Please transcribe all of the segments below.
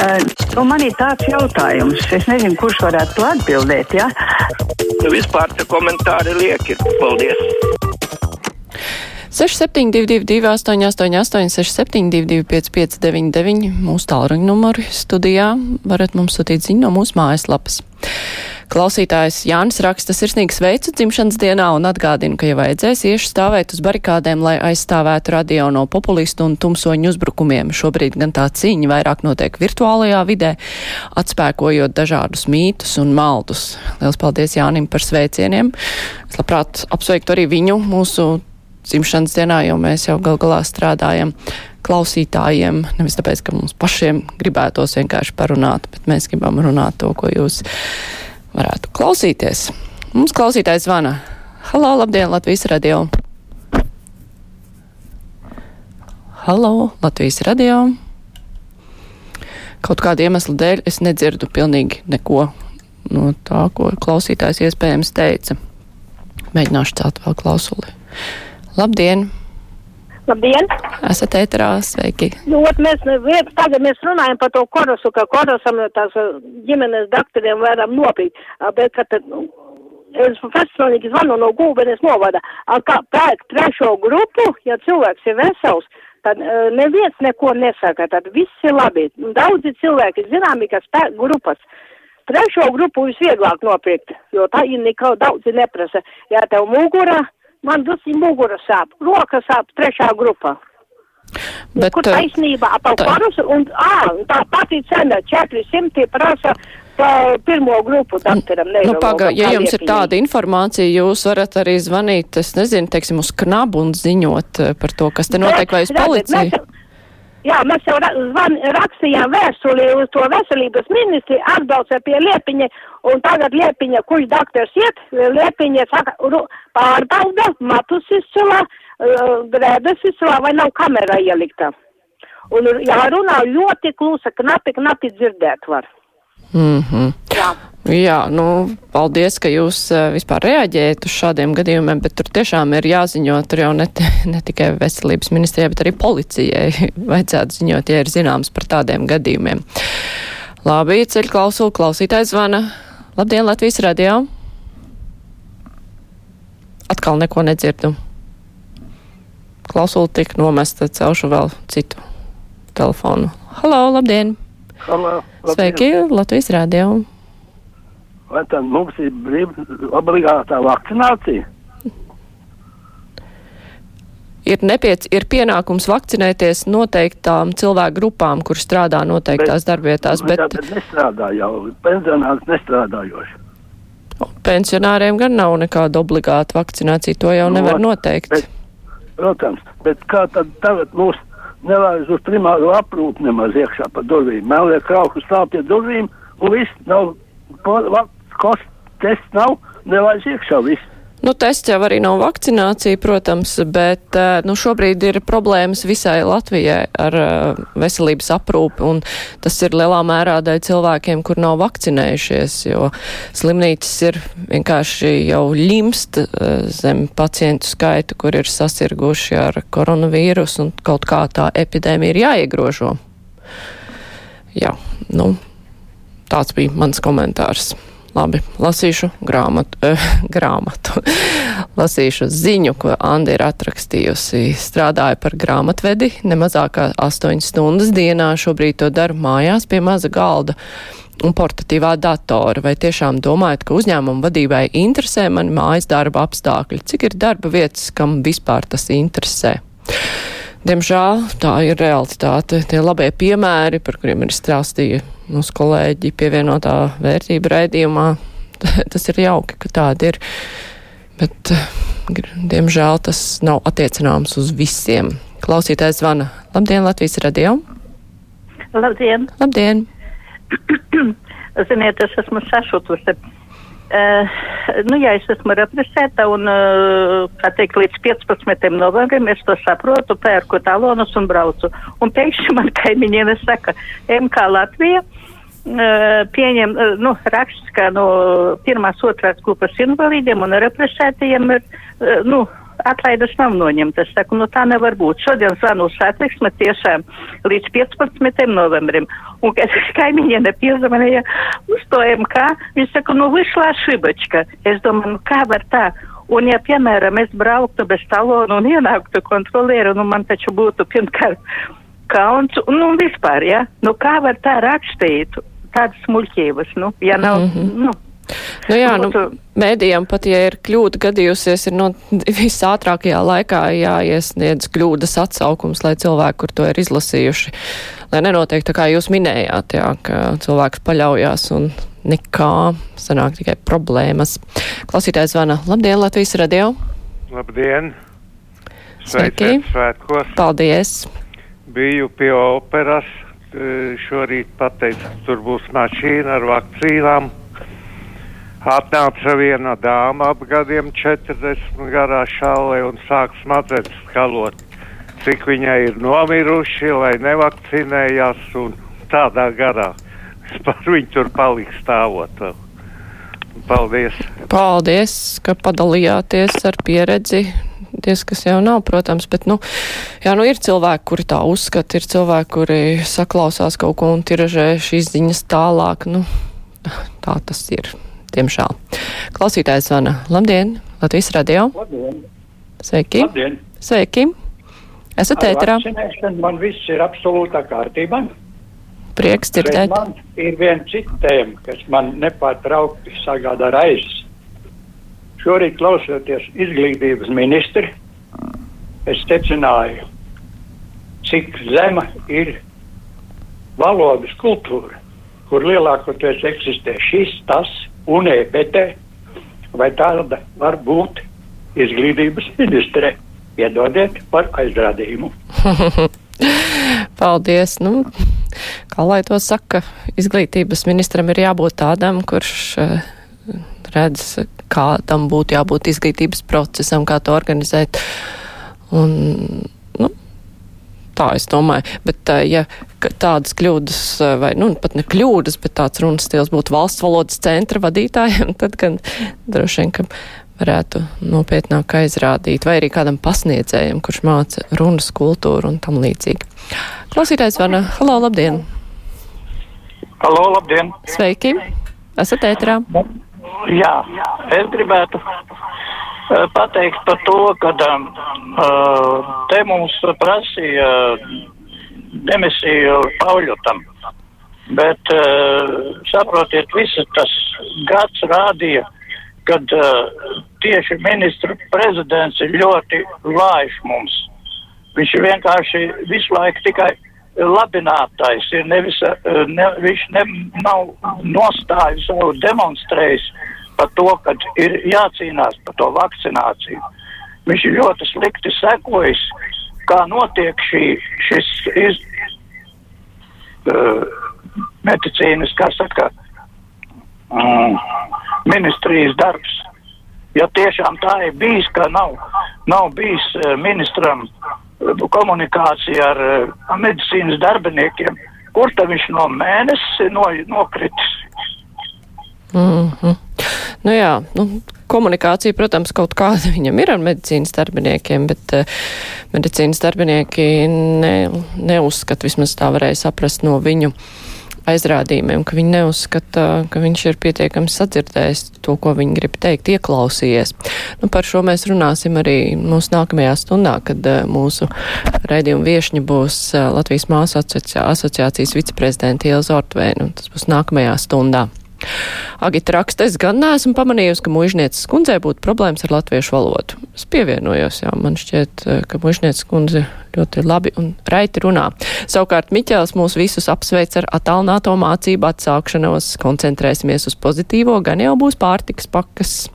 Uh, nu man ir tāds jautājums, es nezinu, kurš varētu to atbildēt, ja? Nu, vispār te komentāri lieki. Paldies! 6722, 888, 672, 559, mūsu tālruņa numuri studijā. Varat mums sūtīt ziņu no mūsu mājaslapas. Klausītājs Jānis raksta sirsnīgs veicu dzimšanas dienā un atgādina, ka, ja vajadzēs, iešu stāvēt uz barikādēm, lai aizstāvētu radio no populistu un tumsoņu uzbrukumiem. Šobrīd gan tā cīņa vairāk notiek virtuālajā vidē, atspēkojot dažādus mītus un maldus. Liels paldies Jānim par sveicieniem. Es labprāt apsveiktu arī viņu mūsu dzimšanas dienā, jo mēs jau gal galā strādājam klausītājiem, nevis tāpēc, ka mums pašiem gribētos vienkārši parunāt, bet mēs gribam runāt to, ko jūs varētu klausīties. Mums klausītājs zvana. Halo, labdien, Latvijas radio! Halo, Latvijas radio! Kaut kāda iemesla dēļ es nedzirdu pilnīgi neko no tā, ko klausītājs iespējams teica. Mēģināšu celt vēl klausuli. Labdien! Labdien! Esat ēterā, sveiki! Nu, ot, mēs, tagad mēs runājam par to korosu, ka korosam tās ģimenes doktoriem varam nopīt, bet, ka tad, nu, es personīgi zvanu no gulbenes novada, kā pērk trešo grupu, ja cilvēks ir vesels, tad uh, neviens neko nesaka, tad viss ir labi. Daudzi cilvēki zināmi, kas pērk grupas. Trešo grupu visvieglāk nopirkt, jo tā ir nekā daudzi neprasa. Ja tev mugura, man dusi mugura sāp, roka sāp, trešā grupa. Bet, Kur eh, taisnība ap tā- korusu un, ā, tā pati cena 400 prasa pirmo grupu doktoram. Nu, paga, ja jums ir tāda informācija, jūs varat arī zvanīt, es nezinu, teiksim, uz knabu un ziņot eh, par to, kas te notiek, vai uz policiju. Jā, mēs jau zvan, rakstījām vēstuli uz to veselības ministri, atbrauca pie Liepiņa, un tagad Liepiņa, kurš doktors iet, Liepiņa saka, pārbauda, matus izcilā, uh, grēbes izcilā, vai nav kamera ielikta. Un jārunā ļoti klusa, knapi, knapi dzirdēt var. Mhm. Jā. Jā, nu, paldies, ka jūs uh, vispār reaģējat uz šādiem gadījumiem, bet tur tiešām ir jāziņo, tur jau ne, ne tikai veselības ministrijai, bet arī policijai vajadzētu ziņot, ja ir zināms par tādiem gadījumiem. Labi, ceļ klausulu, klausītājs zvana. Labdien, Latvijas radio. Atkal neko nedzirdu. Klausula tik nomesta, celšu vēl citu telefonu. Halo, labdien! Halo, Sveiki, Latvijas radio. Vai tad mums ir brīv, obligātā vakcinācija? ir, nepiec, ir pienākums vakcinēties noteiktām cilvēku grupām, kur strādā noteiktās darbvietās, bet Bet nestrādā jau, pensionārs nestrādājoši. pensionāriem gan nav nekāda obligāta vakcinācija. To jau Nu, nevar ot, noteikt. bet- Protams, bet kā tad tagad mūs nelaiž uz primāro aprūpu nemaz iekšā pa durvīm? Mēlē krauku stāv pie durvīm un viss nav, kosts tests nav, nelaiž iekšā viss. Nu, tests jau arī nav vakcinācija, protams, bet eh, nu, šobrīd ir problēmas visai Latvijai ar eh, veselības aprūpi, un tas ir lielā mērā dēļ cilvēkiem, kur nav vakcinējušies, jo slimnīcas ir vienkārši jau limst eh, zem pacientu skaitu, kur ir sasirguši ar koronavīrusu, un kaut kā tā epidēmija ir jāiegrožo. Jā, nu, tāds bija mans komentārs. Labi, lasīšu grāmatu, eh, grāmatu. lasīšu ziņu, ko Anda ir atrakstījusi. Strādāja par grāmatvedi nemazāk kā 8 stundas dienā. Šobrīd to daru mājās pie maza galda un portatīvā datora. Vai tiešām domājat, ka uzņēmuma vadībai interesē mani mājas darba apstākļi? Cik ir darba vietas, kam vispār tas interesē? Diemžēl tā ir realitāte. Tie labie piemēri, par kuriem ir stāstīja mūsu kolēģi pievienotā vērtība raidījumā, tas ir jauki, ka tāda ir. Bet, diemžēl, tas nav attiecināms uz visiem. Klausītājs zvana. Labdien, Latvijas radio! Labdien! Labdien! Ziniet, es esmu sašutusi. Uh, nu, ja es esmu represēta un, uh, kā teikt, līdz 15. novembrim es to saprotu, pērku talonus un braucu. Un pēkšņi man kaimiņiene saka, MK Latvija uh, pieņem, uh, nu, raksts, ka no pirmās, otrās grupas invalīdiem un represētajiem ir, nu, atlaides nav noņemtas. Es saku, nu tā nevar būt. Šodien zvanu satiksme tiešām līdz 15. novembrim. Un, kad kaimiņie nepiezvanīja uz to MK, viņš saka, nu vyšla šibačka. Es domāju, nu kā var tā? Un, ja, piemēram, es brauktu bez talona un ienāktu kontrolieru, nu man taču būtu pirmkārt kauns, un nu, vispār, ja? Nu kā var tā rakstīt? Tādas muļķības, nu, ja nav, mm -hmm. nu. Nu jā, nu, mēdījām pat, ja ir kļūda gadījusies, ir no visātrākajā laikā jāiesniedz kļūdas atsaukums, lai cilvēki, kur to ir izlasījuši, lai nenotiek tā kā jūs minējāt, jā, ka cilvēks paļaujās un nekā sanāk tikai problēmas. Klausītājs zvana. Labdien, Latvijas radio! Labdien! Sveiki! Svētkos! Paldies! Biju pie operas, šorīt pateicu, tur būs mašīna ar vakcīnām Atnāca viena dāma ap gadiem 40 garā šālē un sāk smadzenes skalot, cik viņai ir nomiruši, lai nevakcinējās un tādā garā. Es par viņu tur paliku stāvot. Paldies! Paldies, ka padalījāties ar pieredzi. Ties, kas jau nav, protams, bet, nu, jā, nu, ir cilvēki, kuri tā uzskata, ir cilvēki, kuri saklausās kaut ko un tiražē šīs ziņas tālāk, nu, tā tas ir diemžēl. Klausītājs zvana. Labdien, Latvijas radio. Labdien. Sveiki. Labdien. Sveiki. Esat ēterā. Man viss ir absolūtā kārtībā. Prieks dzirdēt. Man ir viena cita tēma, kas man nepārtraukti sagādā raizes. Šorīt klausoties izglītības ministri, es secināju, cik zema ir valodas kultūra, kur lielākoties eksistē šis, tas, un EPT, vai tāda var būt izglītības ministre. Piedodiet par aizrādījumu. Paldies. Nu, kā lai to saka, izglītības ministram ir jābūt tādam, kurš uh, redz, kādam būtu jābūt izglītības procesam, kā to organizēt. Un, tā es domāju. Bet, ja tādas kļūdas, vai nu, pat ne kļūdas, bet tāds runas stils būtu valsts valodas centra vadītājiem, tad gan droši vien, ka varētu nopietnāk aizrādīt, vai arī kādam pasniedzējam, kurš māca runas kultūru un tam līdzīgi. Klausītājs vana, halo, labdien! Halo, labdien! Sveiki! Esat ētrā? Jā, es gribētu pateikt par to, ka uh, te mums prasīja demisiju Pauļotam. Bet, uh, saprotiet, viss tas gads rādīja, kad uh, tieši ministru prezidents ir ļoti vājš mums. Viņš vienkārši visu laiku tikai labinātais, ir nevis, uh, ne, viņš ne, nav nostājis savu demonstrējis par to, ka ir jācīnās par to vakcināciju. Viņš ir ļoti slikti sekojis, kā notiek šī, šis iz, uh, medicīnas, kā saka, um, ministrijas darbs. Ja tiešām tā ir bijis, ka nav, nav bijis uh, ministram uh, komunikācija ar uh, medicīnas darbiniekiem, kur tad viņš no mēnesi no, nokritis? Mm -hmm. Nu jā, nu, komunikācija, protams, kaut kāda viņam ir ar medicīnas darbiniekiem, bet uh, medicīnas darbinieki ne, neuzskata, vismaz tā varēja saprast no viņu aizrādījumiem, ka viņi neuzskata, ka viņš ir pietiekami sadzirdējis to, ko viņi grib teikt, ieklausījies. Nu, par šo mēs runāsim arī mūsu nākamajā stundā, kad uh, mūsu raidījuma viešņa būs uh, Latvijas māsu asociācijas viceprezidenta Ilza Ortvēna, un tas būs nākamajā stundā. Agita raksta, es gan neesmu pamanījusi, ka mužnieces kundzei būtu problēmas ar latviešu valodu. Es pievienojos, jā, man šķiet, eh, ka mužnieces kundze ļoti labi un raiti runā. Savukārt Miķels mūs visus apsveic ar attālināto mācību atsākšanos, koncentrēsimies uz pozitīvo, gan jau būs pārtikas pakas.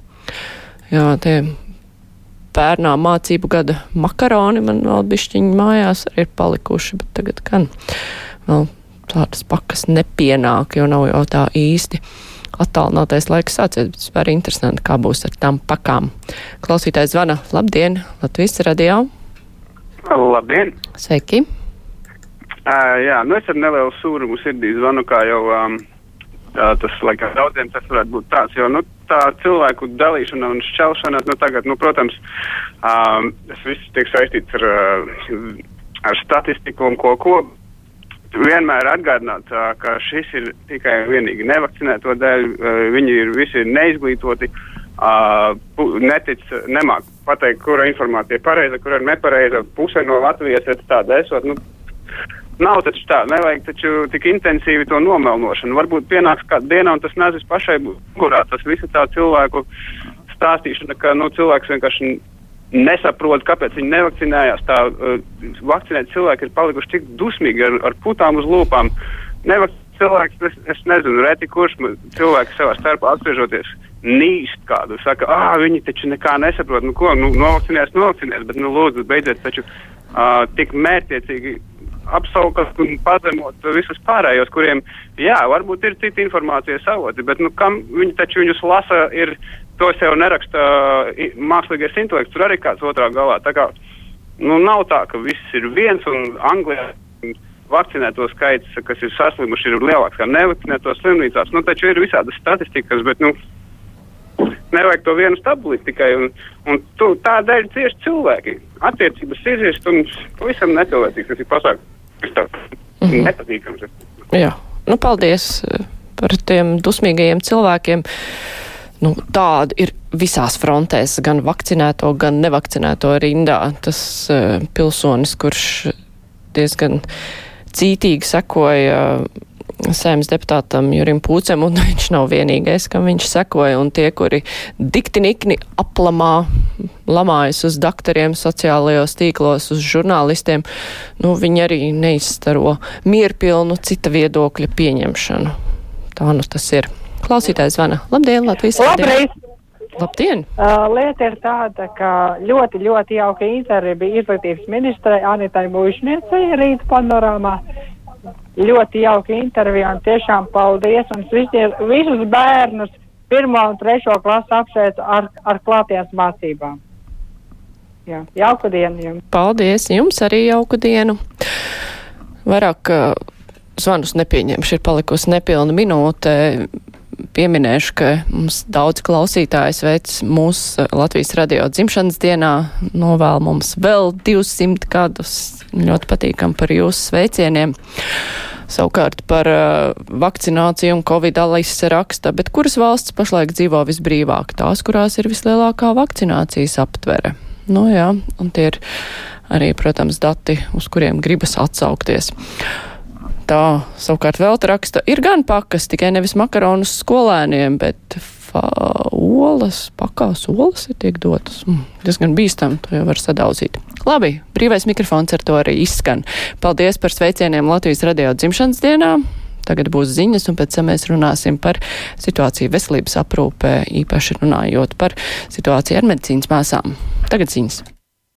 Jā, tie pērnā mācību gada makaroni man vēl bišķiņi mājās ir palikuši, bet tagad gan vēl tādas pakas nepienāk, jo nav jau tā īsti attālinātais laiks sācies, bet vispār interesanti, kā būs ar tām pakām. Klausītājs zvana. Labdien, Latvijas radio! Labdien! Sveiki! Uh, jā, nu es ar nelielu sūrumu sirdī zvanu, kā jau um, Uh, tas, laikam, daudziem tas varētu būt tāds, jo, nu, tā cilvēku dalīšana un šķelšana, nu, tagad, nu, protams, um, tas viss tiek saistīts ar, ar statistiku un ko, ko. Vienmēr atgādināt, ka šis ir tikai un vienīgi nevakcinēto dēļ, viņi ir visi neizglītoti, netic, nemāk pateikt, kura informācija ir pareiza, kura ir nepareiza, puse no Latvijas ir tāda esot, nu, Nav taču tā, nevajag taču tik intensīvi to nomelnošanu. Varbūt pienāks kāda diena, un tas nezis pašai gurā. Tas viss ir tā cilvēku stāstīšana, ka nu, cilvēks vienkārši nesaprot, kāpēc viņi nevakcinējās. Tā uh, vakcinēti cilvēki ir palikuši tik dusmīgi ar, ar putām uz lūpām. Nevakcinēt cilvēks, es, es nezinu, reti kurš cilvēks savā starpā apspriežoties nīst kādu. Saka, ah, viņi taču nekā nesaprot, nu ko, nu, novakcinēs, novakcinēs, bet, nu, lūdzu, beidziet taču uh, tik mērķiecīgi apsaukt un pazemot visus pārējos, kuriem, jā, varbūt ir citi informācijas avoti, bet, nu, kam viņi taču viņus lasa, ir, to sev neraksta mākslīgais intelekts, tur arī kāds otrā galā. Tā kā, nu, nav tā, ka viss ir viens un Anglijā vakcinēto skaits, kas ir saslimuši, ir lielāks kā nevakcinēto slimnīcās. Nu, taču ir visādas statistikas, bet, nu, nevajag to vienu stabuli tikai. Un, un tu, tādēļ cieši cilvēki. Attiecības izjust un pavisam necilvēcīgs tas ir pasākums. Mm -hmm. nepatīkams. Jā, nu paldies par tiem dusmīgajiem cilvēkiem. Nu, tāda ir visās frontēs, gan vakcinēto, gan nevakcinēto rindā. Tas uh, pilsonis, kurš diezgan cītīgi sekoja uh, saimnes deputātam Jurim Pūcem, un viņš nav vienīgais, kam viņš sekoja, un tie, kuri dikti nikni aplamā, lamājas uz doktoriem sociālajos tīklos, uz žurnālistiem, nu, viņi arī neizstaro mierpilnu cita viedokļa pieņemšanu. Tā nu tas ir. Klausītājs zvana. Labdien, Latvijas Labrīt! Labdien! Uh, lieta ir tāda, ka ļoti, ļoti jauka intervija bija izglītības ministrai Anitai Mūžniecei rīt panorāmā ļoti jauka intervija un tiešām paldies. Un visie, visus bērnus pirmo un trešo klasu apsveicu ar, ar klātienes mācībām. Jā, jauku dienu jums. Paldies, jums arī jauku dienu. Vairāk uh, zvanus nepieņemšu, ir palikusi nepilna minūte. Pieminēšu, ka mums daudz klausītāji sveic mūsu Latvijas radio dzimšanas dienā, novēl mums vēl 200 gadus. Ļoti patīkam par jūsu sveicieniem. Savukārt par uh, vakcināciju un covid alise raksta, bet kuras valsts pašlaik dzīvo visbrīvāk? Tās, kurās ir vislielākā vakcinācijas aptvere. Nu jā, un tie ir arī, protams, dati, uz kuriem gribas atsaukties. Tā savukārt vēl raksta, ir gan pakas, tikai nevis makaronus skolēniem, bet olas, pakās olas ir tiek dotas. Mm, diezgan bīstam, to jau var sadaudzīt. Labi, brīvais mikrofons ar to arī izskan. Paldies par sveicieniem Latvijas radio dzimšanas dienā. Tagad būs ziņas, un pēc tam mēs runāsim par situāciju veselības aprūpē, īpaši runājot par situāciju ar medicīnas māsām. Tagad ziņas.